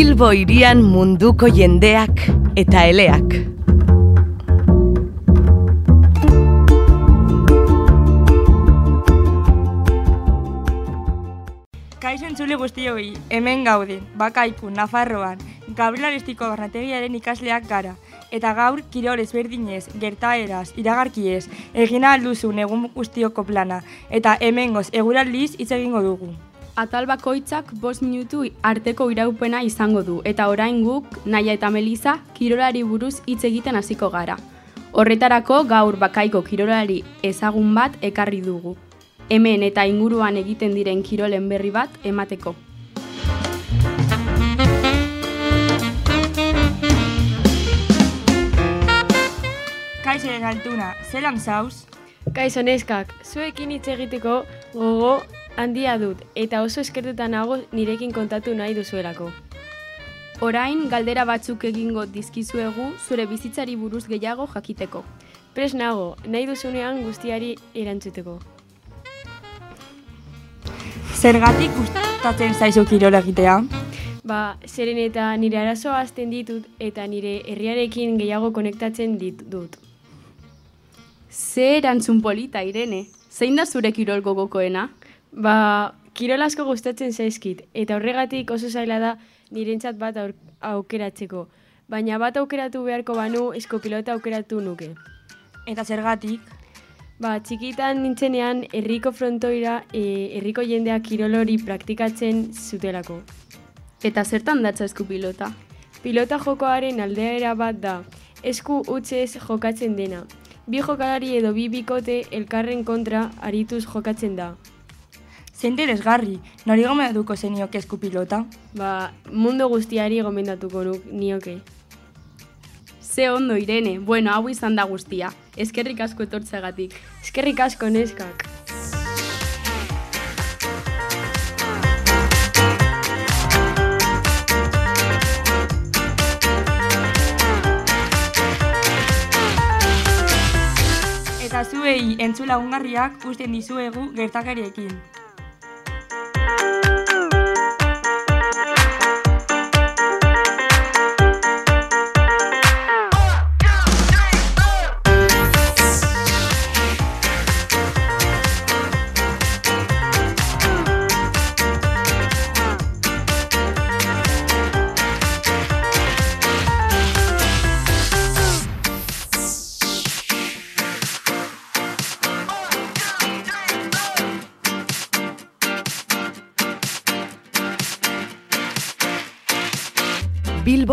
Bilbo irian munduko jendeak eta eleak. Kaixo entzule guztioi, hemen gaude, bakaiku, Nafarroan, Gabrielistiko barnategiaren ikasleak gara, eta gaur kirol ezberdinez, gertaeraz, iragarkiez, egina alduzun egun guztioko plana, eta hemengoz eguraldiz hitz egingo dugu. Atal bakoitzak bost minutu arteko iraupena izango du, eta orain guk, Naia eta Melisa, kirolari buruz hitz egiten hasiko gara. Horretarako gaur bakaiko kirolari ezagun bat ekarri dugu. Hemen eta inguruan egiten diren kirolen berri bat emateko. Kaixo altuna, zelan zauz? Kaixo neskak, zuekin hitz egiteko gogo handia dut eta oso eskertuta nago nirekin kontatu nahi duzuelako. Orain galdera batzuk egingo dizkizuegu zure bizitzari buruz gehiago jakiteko. Pres nago, nahi duzunean guztiari erantzuteko. Zergatik gustatzen zaizu kirol egitea? Ba, zeren eta nire arazoa azten ditut eta nire herriarekin gehiago konektatzen dit dut. Ze erantzun polita, Irene. Zein da zure kirol gogokoena? Ba, kirol asko gustatzen zaizkit eta horregatik oso zaila da nirentzat bat aukeratzeko. Baina bat aukeratu beharko banu eskopilota aukeratu nuke. Eta zergatik? Ba, txikitan nintzenean herriko frontoira e, herriko jendeak kirol hori praktikatzen zutelako. Eta zertan datza esku pilota? Pilota jokoaren aldeera bat da, esku hutsez jokatzen dena. Bi jokalari edo bi bikote elkarren kontra arituz jokatzen da. Zein interesgarri, nori gomendatuko zenioke esku pilota? Ba, mundu guztiari gomendatuko nuk nioke. Ze ondo, Irene. Bueno, hau izan da guztia. Eskerrik asko etortzeagatik. Eskerrik asko neskak. Eta zuei entzula ungarriak usten dizuegu gertakariekin.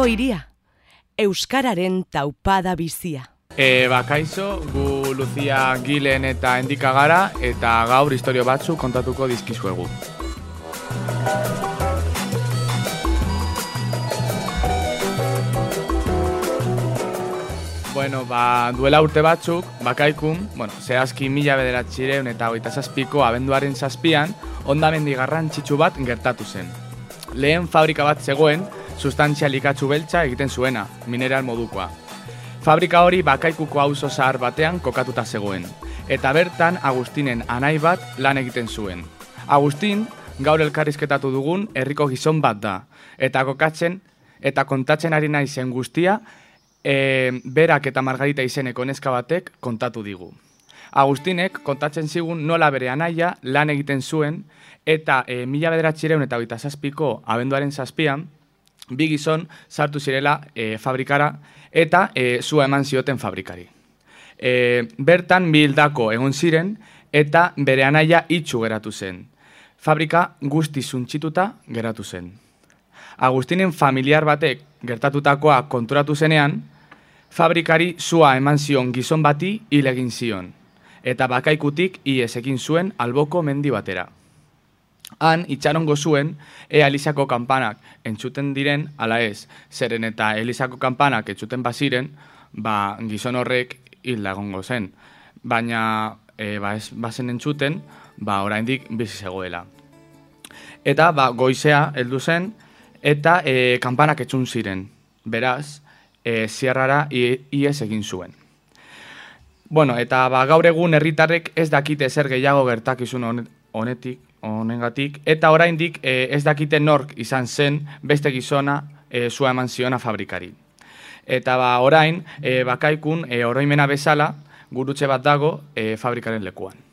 Bilbo iria, Euskararen taupada bizia. E, ba, kaixo, gu Lucia Gilen eta Endika gara, eta gaur historio batzu kontatuko dizkizuegu. Bueno, ba, duela urte batzuk, bakaikun, bueno, zehazki mila bederatxireun eta hogeita zazpiko abenduaren zazpian, ondamendi garrantzitsu bat gertatu zen. Lehen fabrika bat zegoen, sustantzia likatsu beltza egiten zuena, mineral modukoa. Fabrika hori bakaikuko auzo zahar batean kokatuta zegoen, eta bertan Agustinen anai bat lan egiten zuen. Agustin, gaur elkarrizketatu dugun herriko gizon bat da, eta kokatzen eta kontatzen ari naizen guztia, e, berak eta Margarita izeneko neska batek kontatu digu. Agustinek kontatzen zigun nola bere anaia lan egiten zuen, eta e, mila bederatxireun eta hogeita zazpiko abenduaren zazpian, bi gizon sartu zirela e, fabrikara eta e, zua eman zioten fabrikari. E, bertan bi hildako egon ziren eta bere anaia itxu geratu zen. Fabrika guzti zuntxituta geratu zen. Agustinen familiar batek gertatutakoa konturatu zenean, fabrikari zua eman zion gizon bati hil egin zion, eta bakaikutik iez egin zuen alboko mendi batera. Han, itxarongo zuen, ea Elisako kanpanak entzuten diren, ala ez, zeren eta Elisako kanpanak entzuten baziren, ba, gizon horrek hilda egongo zen. Baina, e, ba, ez bazen entzuten, ba, oraindik bizi zegoela. Eta, ba, goizea heldu zen, eta e, kanpanak etxun ziren. Beraz, e, zierrara i- iez egin zuen. Bueno, eta ba, gaur egun herritarrek ez dakite zer gehiago gertakizun honet- honetik, honengatik, eta oraindik e, ez dakite nork izan zen beste gizona e, sua eman ziona fabrikari. Eta ba, orain, e, bakaikun e, oroimena bezala, gurutxe bat dago e, fabrikaren lekuan.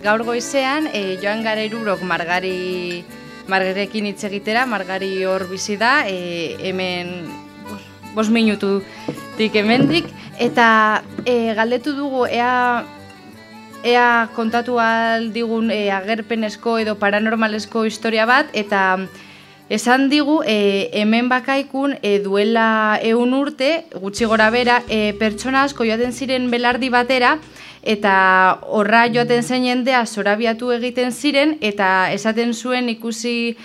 Gaur goizean, e, joan gara irurok margari margarekin hitz egitera, margari hor bizi da, e, hemen bos, minutu dik hemendik, eta e, galdetu dugu ea ea kontatu digun e, agerpenezko edo paranormalesko historia bat, eta esan digu e, hemen bakaikun e, duela eun urte, gutxi gora bera, e, pertsona asko joaten ziren belardi batera, eta horra joaten zen jendea zorabiatu egiten ziren eta esaten zuen ikusi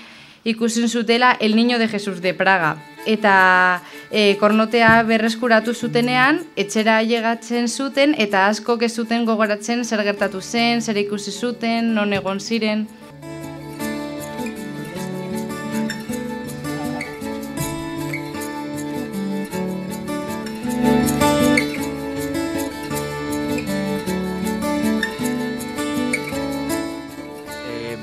ikusin zutela El Niño de Jesus de Praga. Eta e, kornotea berreskuratu zutenean, etxera llegatzen zuten eta asko ez zuten gogoratzen zer gertatu zen, zer ikusi zuten, non egon ziren.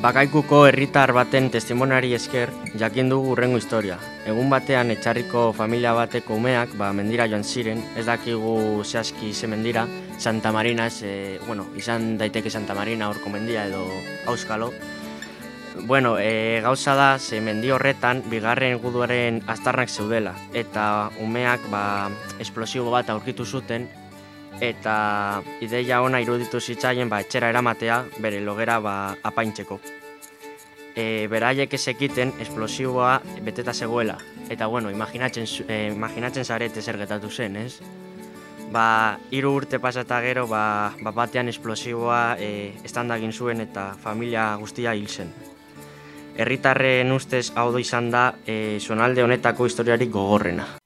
Bakaikuko herritar baten testimonari esker jakin dugu urrengo historia. Egun batean etxarriko familia bateko umeak ba, mendira joan ziren, ez dakigu zehazki ze mendira, Santa Marina, ez, bueno, izan daiteke Santa Marina horko mendia edo auskalo. Bueno, e, gauza da, ze mendi horretan, bigarren guduaren aztarnak zeudela, eta umeak ba, esplosibo bat aurkitu zuten, eta ideia ona iruditu zitzaien ba, etxera eramatea bere logera ba, apaintzeko. E, beraiek ez ekiten esplosiboa beteta zegoela. Eta bueno, imaginatzen, e, imaginatzen zarete zer getatu zen, ez? Ba, hiru urte pasata gero, ba, ba batean esplosiboa e, estandagin zuen eta familia guztia hil zen. Herritarren ustez hau izan da e, zonalde honetako historiarik gogorrena.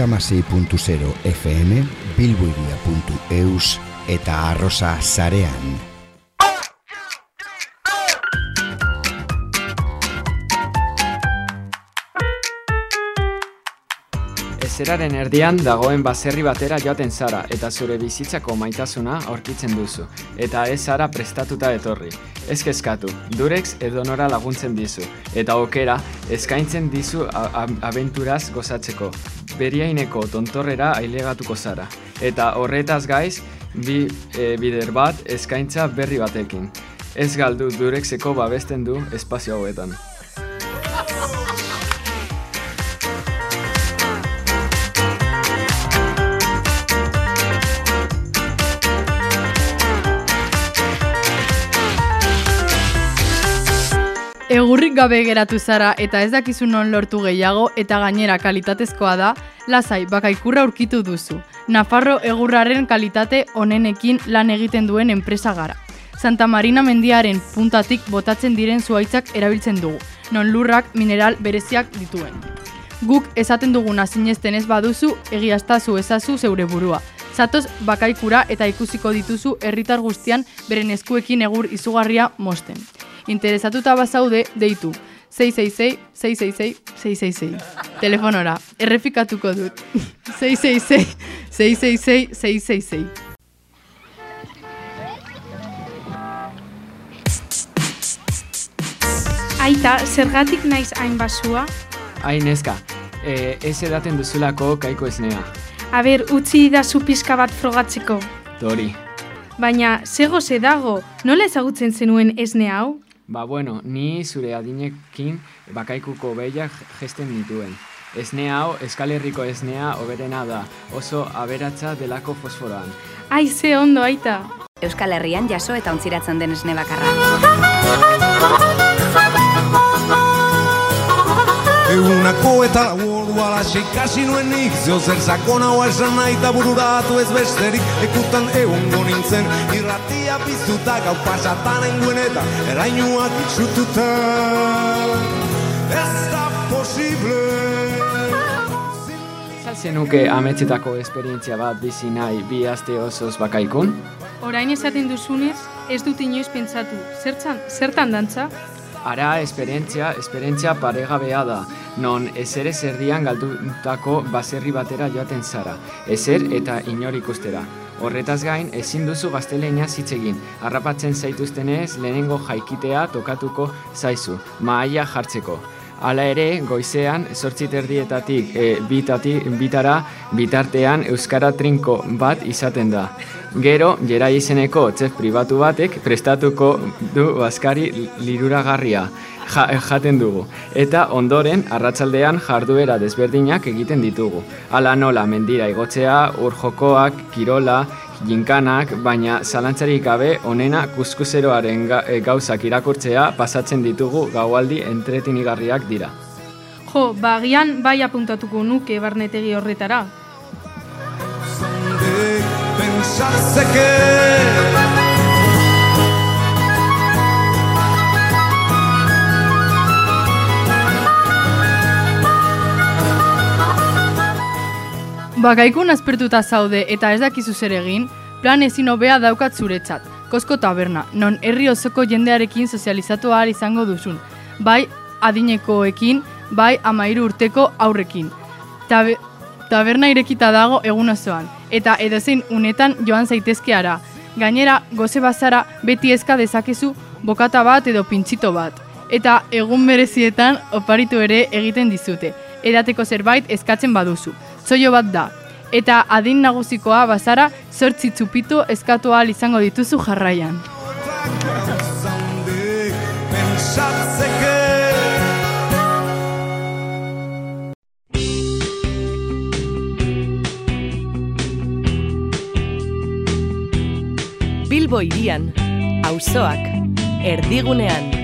amasei.0 FM, bilboiria.eus eta arrosa zarean. Ezeraren erdian dagoen baserri batera joaten zara eta zure bizitzako maitasuna aurkitzen duzu. Eta ez zara prestatuta etorri. Ez kezkatu, durex edonora laguntzen dizu. Eta okera, eskaintzen dizu abenturaz gozatzeko. Beriaineko tontorrera ailegatuko zara. Eta horretaz gaiz, bi e, bider bat eskaintza berri batekin. Ez galdu durexeko babesten du espazio hauetan. Egurrik gabe geratu zara eta ez dakizu non lortu gehiago eta gainera kalitatezkoa da, lasai bakaikurra aurkitu duzu. Nafarro egurraren kalitate onenekin lan egiten duen enpresa gara. Santa Marina mendiaren puntatik botatzen diren zuaitzak erabiltzen dugu, non lurrak mineral bereziak dituen. Guk esaten duguna sinesten ez baduzu, egiaztazu ezazu zeure burua. Zatoz bakaikura eta ikusiko dituzu herritar guztian beren eskuekin egur izugarria mosten. Interesatuta bazaude, deitu. 666-666-666. Telefonora, errefikatuko dut. 666-666-666. Aita, zergatik naiz hain basua? Ai, neska, e, ez edaten duzulako kaiko esnea. Aber, utzi da zu pizka bat frogatzeko. Tori. Baina, zego ze dago, nola ezagutzen zenuen esne hau? Ba bueno, ni zure adinekin bakaikuko behiak gesten nituen. Esne hau, eskalerriko esnea oberena da, oso aberatza delako fosforoan. Ai, ze ondo, aita. Euskal Herrian jaso eta ontziratzen den esne bakarra. Egunako eta ordu alaxe ikasi nuenik Zeo zer sakon hau esan nahi eta bururatu ez besterik Ekutan egongo nintzen irratia piztuta Gau pasatan enguen eta erainuak itxututa Ez da posible Zenuke ametsetako esperientzia bat bizi nahi bi aste osoz bakaikun? Orain esaten duzunez, ez dut inoiz pentsatu. Zertzan, zertan dantza? Ara, esperientzia, esperientzia paregabea da, non ezer ezerdian galdutako baserri batera joaten zara, ezer eta inor ikustera. Horretaz gain, ezin duzu gaztelenia hitz egin, harrapatzen zaituztenez lehenengo jaikitea tokatuko zaizu, mahaia jartzeko. Hala ere, goizean, sortzit erdietatik e, bitati, bitara, bitartean Euskara trinko bat izaten da. Gero, jera izeneko txef pribatu batek prestatuko du baskari liruragarria ja, jaten dugu. Eta ondoren, arratsaldean jarduera desberdinak egiten ditugu. Hala nola, mendira igotzea, urjokoak, kirola, jinkanak, baina zalantzarik gabe onena kuskuseroaren ga, e, gauzak irakurtzea pasatzen ditugu gaualdi entretinigarriak dira. Jo, bagian bai apuntatuko nuke barnetegi horretara. Bakaikun azpertuta zaude eta ez dakizu zer egin, plan ezin hobea daukat zuretzat. Kosko taberna, non herri osoko jendearekin sozializatu ahal izango duzun. Bai adinekoekin, bai amairu urteko aurrekin. Tabe, taberna irekita dago egun osoan, eta edozein unetan joan zaitezke ara. Gainera, goze bazara beti ezka dezakezu bokata bat edo pintxito bat. Eta egun berezietan oparitu ere egiten dizute. Edateko zerbait eskatzen baduzu. Zoio bat da. Eta adin nagusikoa bazara zortzi txupitu eskatu ahal izango dituzu jarraian. Bilbo irian, auzoak, erdigunean.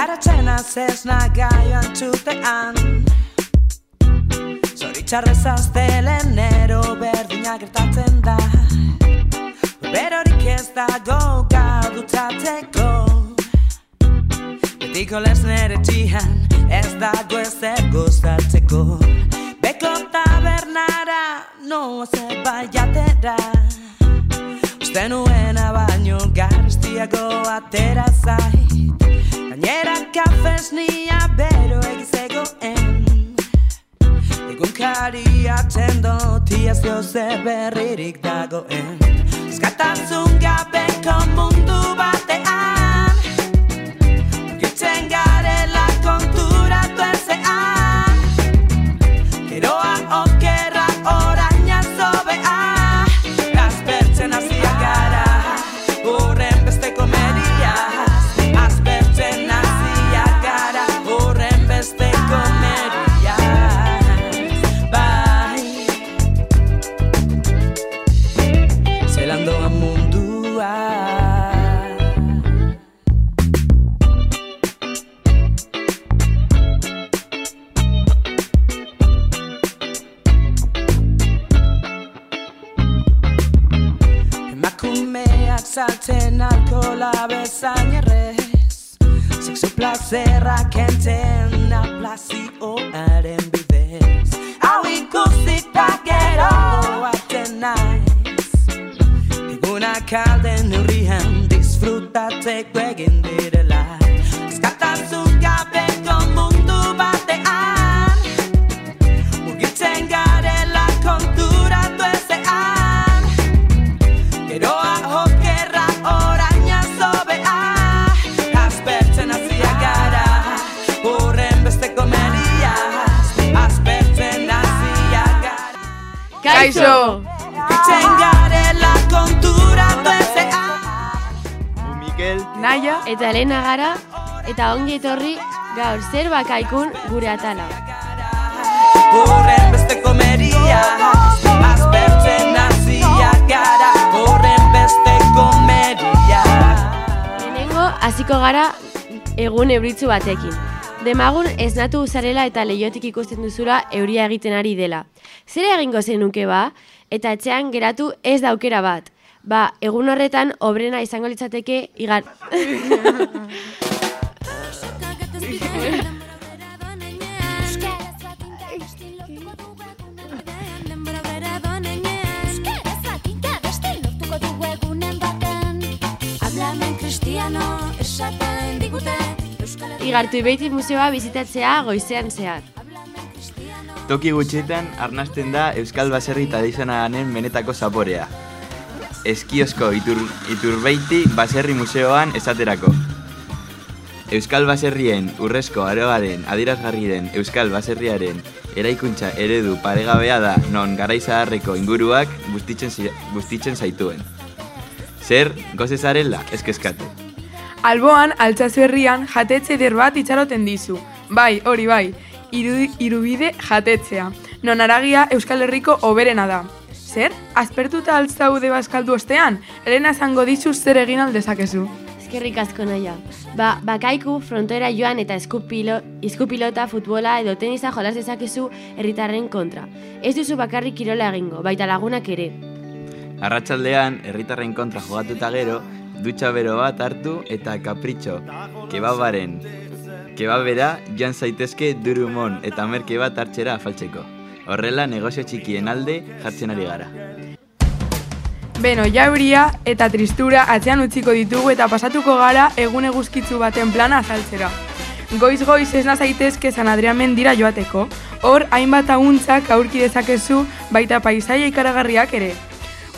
Garatzen azez nagaioan txutean Zoritxarrez azdelen ero berdina gertatzen da Berorik ez dago gadutzatzeko Betiko lez nere txian ez dago ezer gozatzeko Beko tabernara noa zer baiatera Uste nuena baino garriztiago atera zaiz Gainera kafes nia bero egizegoen Egunkari atendo tiaz doze berririk dagoen. Eskatasun gabeko mundu batean Egunak alden neurrian disfrutatzeko egin direla. Eskatasun gabeko mundu batean Mugitzen garela konturatu ezean. Geroa okerra oraina zobea Aspertzen hasia gara Horren beste komediaz Aspertzen hasia gara. Kaixo! Naia eta Elena gara eta ongi etorri gaur zer bakaikun gure atala. Horren beste komedia Aspertzen hasia gara Horren beste komedia Lehenengo hasiko gara egun euritzu batekin. Demagun ez natu zarela eta leiotik ikusten duzura euria egiten ari dela. Zer egingo zenuke ba? Eta etxean geratu ez da aukera bat. Ba, egun horretan obrena izango litzateke igar... Igartu ibeiti museoa bizitatzea goizean zehar. toki gutxitan arnasten da Euskal Baserri tradizionalanen benetako zaporea. Eskiozko itur, iturbeiti Baserri Museoan esaterako. Euskal Baserrien urrezko aroaren adirazgarri den Euskal Baserriaren eraikuntza eredu paregabea da non garaizaharreko inguruak bustitzen, zi- bustitzen zaituen. Zer, goze zarela, eskeskatu. Alboan, altzazu herrian, jatetxe eder bat itxaroten dizu. Bai, hori bai, iru, irubide jatetzea. Non aragia Euskal Herriko oberena da. Zer? Aspertuta altzaude bazkaldu ostean? Elena zango dizu zer egin aldezakezu. Eskerrik asko naia. Ba, bakaiku frontera joan eta eskupilo, iskupilota, futbola edo tenisa jolas dezakezu herritarren kontra. Ez duzu bakarrik kirola egingo, baita lagunak ere. Arratsaldean herritarren kontra jogatuta gero, dutxa bero bat hartu eta kapritxo, kebabaren, kebabera joan zaitezke durumon eta merke bat hartxera afaltzeko. Horrela negozio txikien alde jartzen ari gara. Beno, jauria eta tristura atzean utziko ditugu eta pasatuko gara egun eguzkitzu baten plana azaltzera. Goiz-goiz ez nazaitezke San Adrian mendira joateko, hor hainbat aguntzak aurki dezakezu baita paisaia ikaragarriak ere.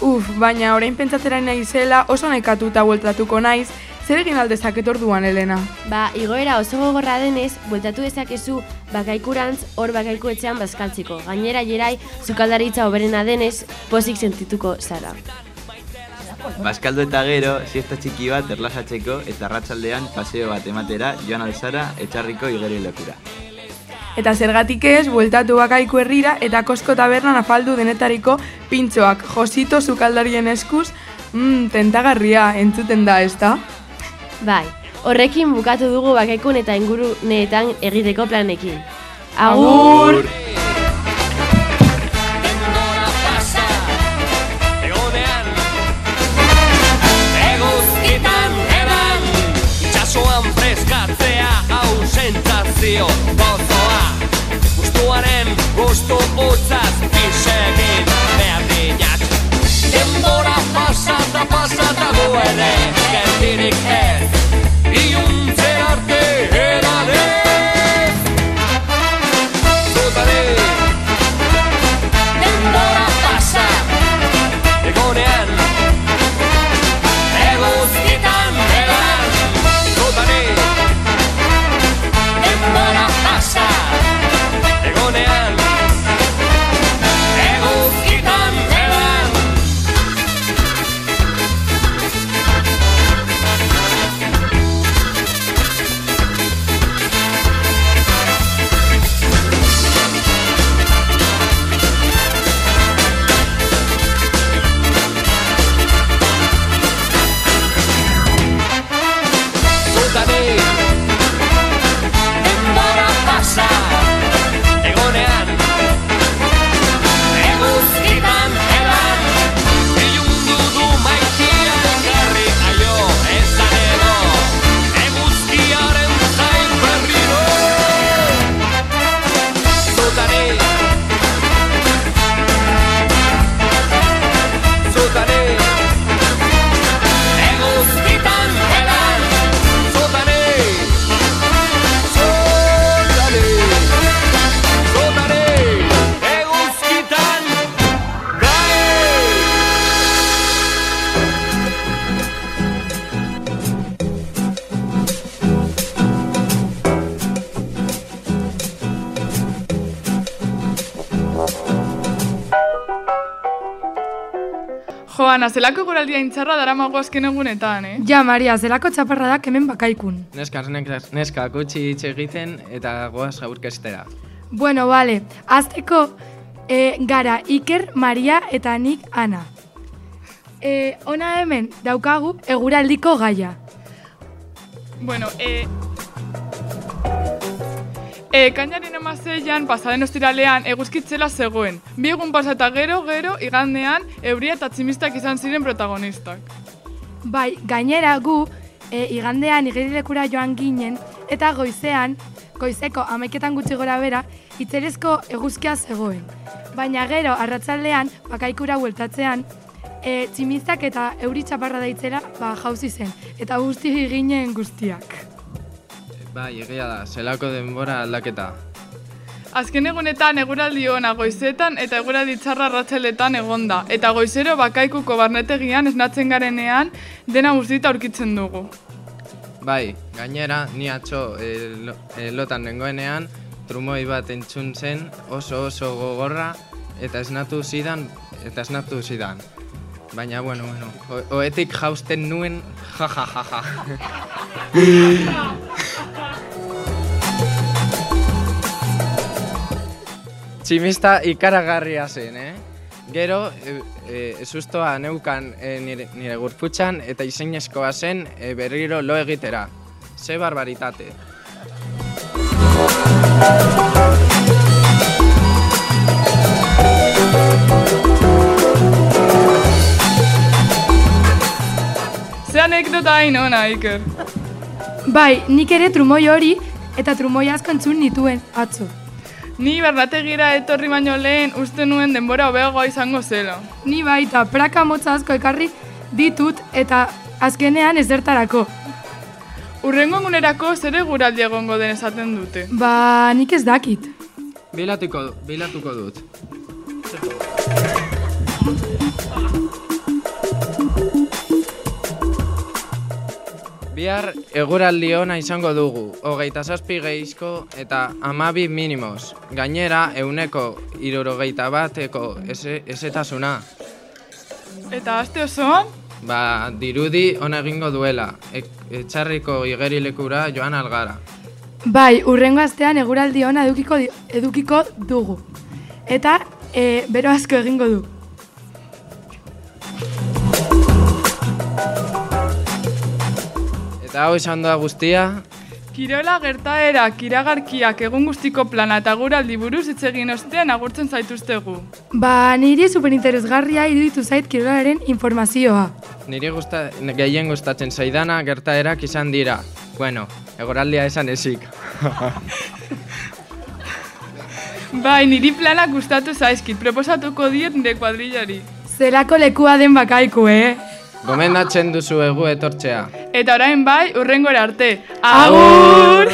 Uf, baina orain pentsatzera naizela oso nekatuta bueltatuko naiz, zer egin aldezaket orduan, Elena? Ba, igoera oso gogorra denez, bueltatu dezakezu bakaikurantz hor bakaiku etxean bazkaltziko. Gainera jerai, zukaldaritza oberena denez, pozik sentituko zara. Baskaldo eta gero, siesta txiki bat erlasatzeko eta arratsaldean paseo bat ematera joan alzara etxarriko igeri lokura. Eta zergatik ez, bueltatu bakaiku herrira eta kosko tabernan afaldu denetariko pintxoak josito zukaldarien eskuz, mm, tentagarria entzuten da, ez da? Bai, horrekin bukatu dugu bakaikun eta inguruneetan egiteko planekin. Agur! Hau sentzazio gozoa Gustuaren gustu utzaz Isegin passata vuole che ti richiede Ana, zelako goraldia intzarra daramago azken egunetan, eh? Ja, Maria, zelako txaparra da hemen bakaikun. Neska, neska, neska, gutxi hitz egiten eta goaz aurkestera. Bueno, vale, azteko e, gara Iker, Maria eta nik Ana. E, ona hemen daukagu eguraldiko gaia. Bueno, e... E, kainaren amazeian, pasaren ostiralean, eguzkitzela zegoen. Bi egun pasata gero, gero, igandean, euria eta tximistak izan ziren protagonistak. Bai, gainera gu, e, igandean igerilekura joan ginen, eta goizean, goizeko amaiketan gutxi gora bera, itzerezko eguzkia zegoen. Baina gero, arratzaldean, bakaikura bueltatzean, e, tximistak eta euri txaparra daitzera, ba, jauzi zen, eta guzti ginen guztiak. Bai, egia da, zelako denbora aldaketa. Azken egunetan eguraldi ona goizetan eta eguraldi txarra arratsaletan egonda. Eta goizero bakaikuko barnetegian esnatzen garenean dena guztita aurkitzen dugu. Bai, gainera, ni atxo e, lo, e, lotan nengoenean, trumoi bat entzun zen oso oso gogorra eta esnatu zidan, eta esnatu zidan. Baina, bueno, bueno, o- oetik jausten nuen, ja, ja, ja, ja. Tximista ikaragarria zen, eh? Gero, e, e, sustoa neukan e, nire, nire gurputxan eta izeinezkoa zen e, berriro lo egitera. Ze barbaritate. Ze anekdota hain ona, Iker. Bai, nik ere trumoi hori eta trumoi asko entzun nituen atzo. Ni bernategira etorri baino lehen uste nuen denbora hobeagoa izango zela. Ni baita praka motza asko ekarri ditut eta azkenean ezertarako. Urrengo egunerako zer eguraldi egongo den esaten dute. Ba, nik ez dakit. Bilatuko, bilatuko dut. Bihar eguraldi ona izango dugu, hogeita zazpi gehizko eta amabi minimos. Gainera, euneko irurogeita bateko eze, ezetasuna. Eta aste osoan? Ba, dirudi ona egingo duela, e, etxarriko igerilekura joan algara. Bai, urrengo astean eguraldi ona edukiko, edukiko dugu. Eta e, bero asko egingo du. Eta hau esan da guztia, Kirola gertaera, kiragarkiak egun guztiko plana eta guraldi buruz hitz egin ostean agurtzen zaituztegu. Ba, niri superinteresgarria iruditu zait kirolaren informazioa. niri gusta, gehien gustatzen zaidana gertaerak izan dira. Bueno, egoraldia esan ezik. Bai, niri planak gustatu zaizkit, proposatuko diet nire kuadrillari. Zelako lekua den bakaiku, eh? Gomendatzen duzu egu etortzea. Eta orain bai, urrengora arte. Agur!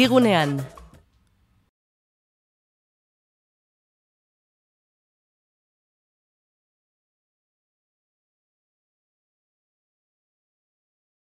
Erdigunean.